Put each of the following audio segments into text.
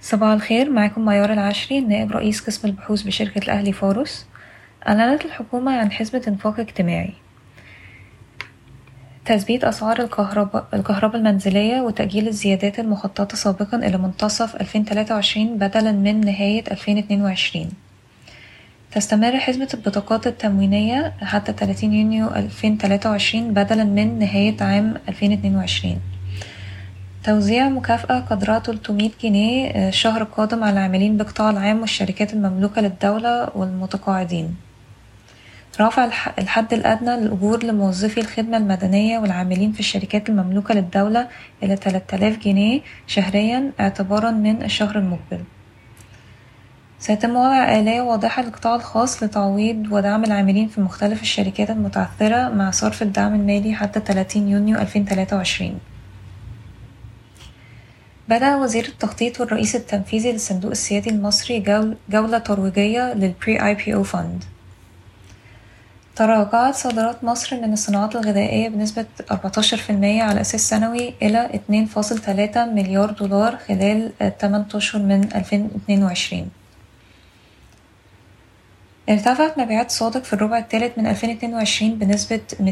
صباح الخير معاكم ميار العشري نائب رئيس قسم البحوث بشركة الأهلي فارس أعلنت الحكومة عن حزمة إنفاق اجتماعي. تثبيت أسعار الكهرباء, الكهرباء المنزلية وتأجيل الزيادات المخططة سابقا إلى منتصف 2023 بدلا من نهاية 2022 تستمر حزمة البطاقات التموينية حتى 30 يونيو 2023 بدلا من نهاية عام 2022 توزيع مكافأة قدرها 300 جنيه الشهر القادم على العاملين بالقطاع العام والشركات المملوكة للدولة والمتقاعدين. رفع الحد الأدنى للأجور لموظفي الخدمة المدنية والعاملين في الشركات المملوكة للدولة إلى 3000 جنيه شهريا اعتبارا من الشهر المقبل. سيتم وضع آلية واضحة للقطاع الخاص لتعويض ودعم العاملين في مختلف الشركات المتعثرة مع صرف الدعم المالي حتى 30 يونيو 2023 بدأ وزير التخطيط والرئيس التنفيذي للصندوق السيادي المصري جولة ترويجية للبري آي بي أو فند تراجعت صادرات مصر من الصناعات الغذائية بنسبة 14% على أساس سنوي إلى 2.3 مليار دولار خلال 8 أشهر من 2022 ارتفعت مبيعات صادق في الربع الثالث من 2022 بنسبة 214%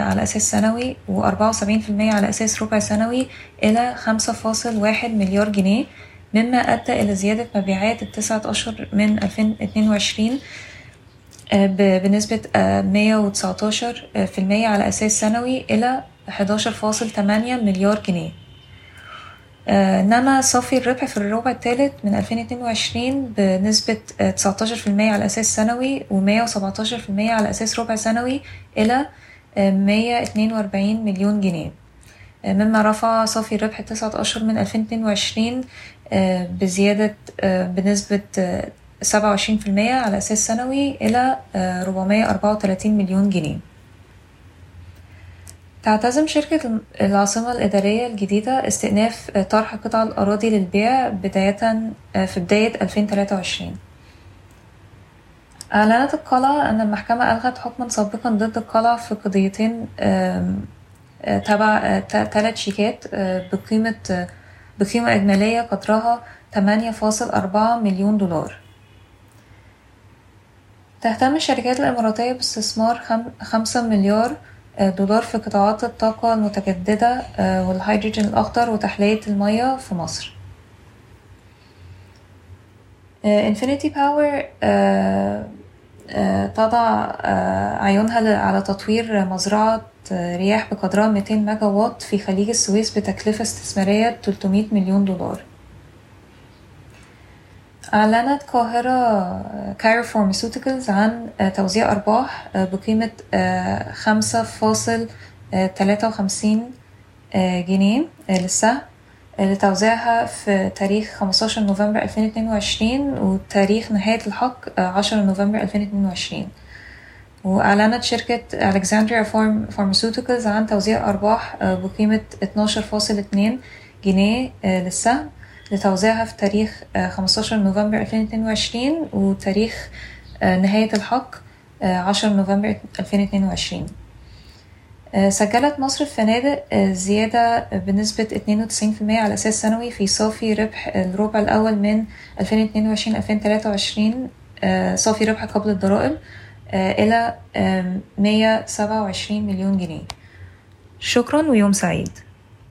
على أساس سنوي و74% على أساس ربع سنوي إلى 5.1 مليار جنيه مما أدى إلى زيادة مبيعات التسعة أشهر من 2022 بنسبة 119% على أساس سنوي إلى 11.8 مليار جنيه. نما صافي الربح في الربع الثالث من 2022 بنسبة 19% على أساس سنوي و117% على أساس ربع سنوي إلى 142 مليون جنيه. مما رفع صافي الربح التسعة أشهر من 2022 بزيادة بنسبة 27% على أساس سنوي إلى 434 مليون جنيه. تعتزم شركة العاصمة الإدارية الجديدة استئناف طرح قطع الأراضي للبيع بداية في بداية 2023 أعلنت القلعة أن المحكمة ألغت حكما سابقا ضد القلعة في قضيتين تبع تلات شيكات بقيمة بقيمة إجمالية قدرها 8.4 مليون دولار. تهتم الشركات الإماراتية باستثمار خمسة مليار دولار في قطاعات الطاقة المتجددة والهيدروجين الأخضر وتحلية المياه في مصر. Infinity Power تضع عيونها على تطوير مزرعة رياح بقدرها 200 ميجا وات في خليج السويس بتكلفة استثمارية 300 مليون دولار. أعلنت قاهرة Cairo Pharmaceuticals عن توزيع أرباح بقيمة خمسة فاصل تلاتة وخمسين جنيه للسهم لتوزيعها في تاريخ خمستاشر نوفمبر ألفين اتنين وعشرين وتاريخ نهاية الحق عشرة نوفمبر ألفين اتنين وعشرين. وأعلنت شركة Alexandria Pharm Pharmaceuticals عن توزيع أرباح بقيمة اتناشر فاصل اتنين جنيه للسهم لتوزيعها في تاريخ 15 نوفمبر 2022 وتاريخ نهاية الحق 10 نوفمبر 2022 سجلت مصر الفنادق زيادة بنسبة 92% على أساس سنوي في صافي ربح الربع الأول من 2022-2023 صافي ربح قبل الضرائب إلى 127 مليون جنيه. شكرا ويوم سعيد.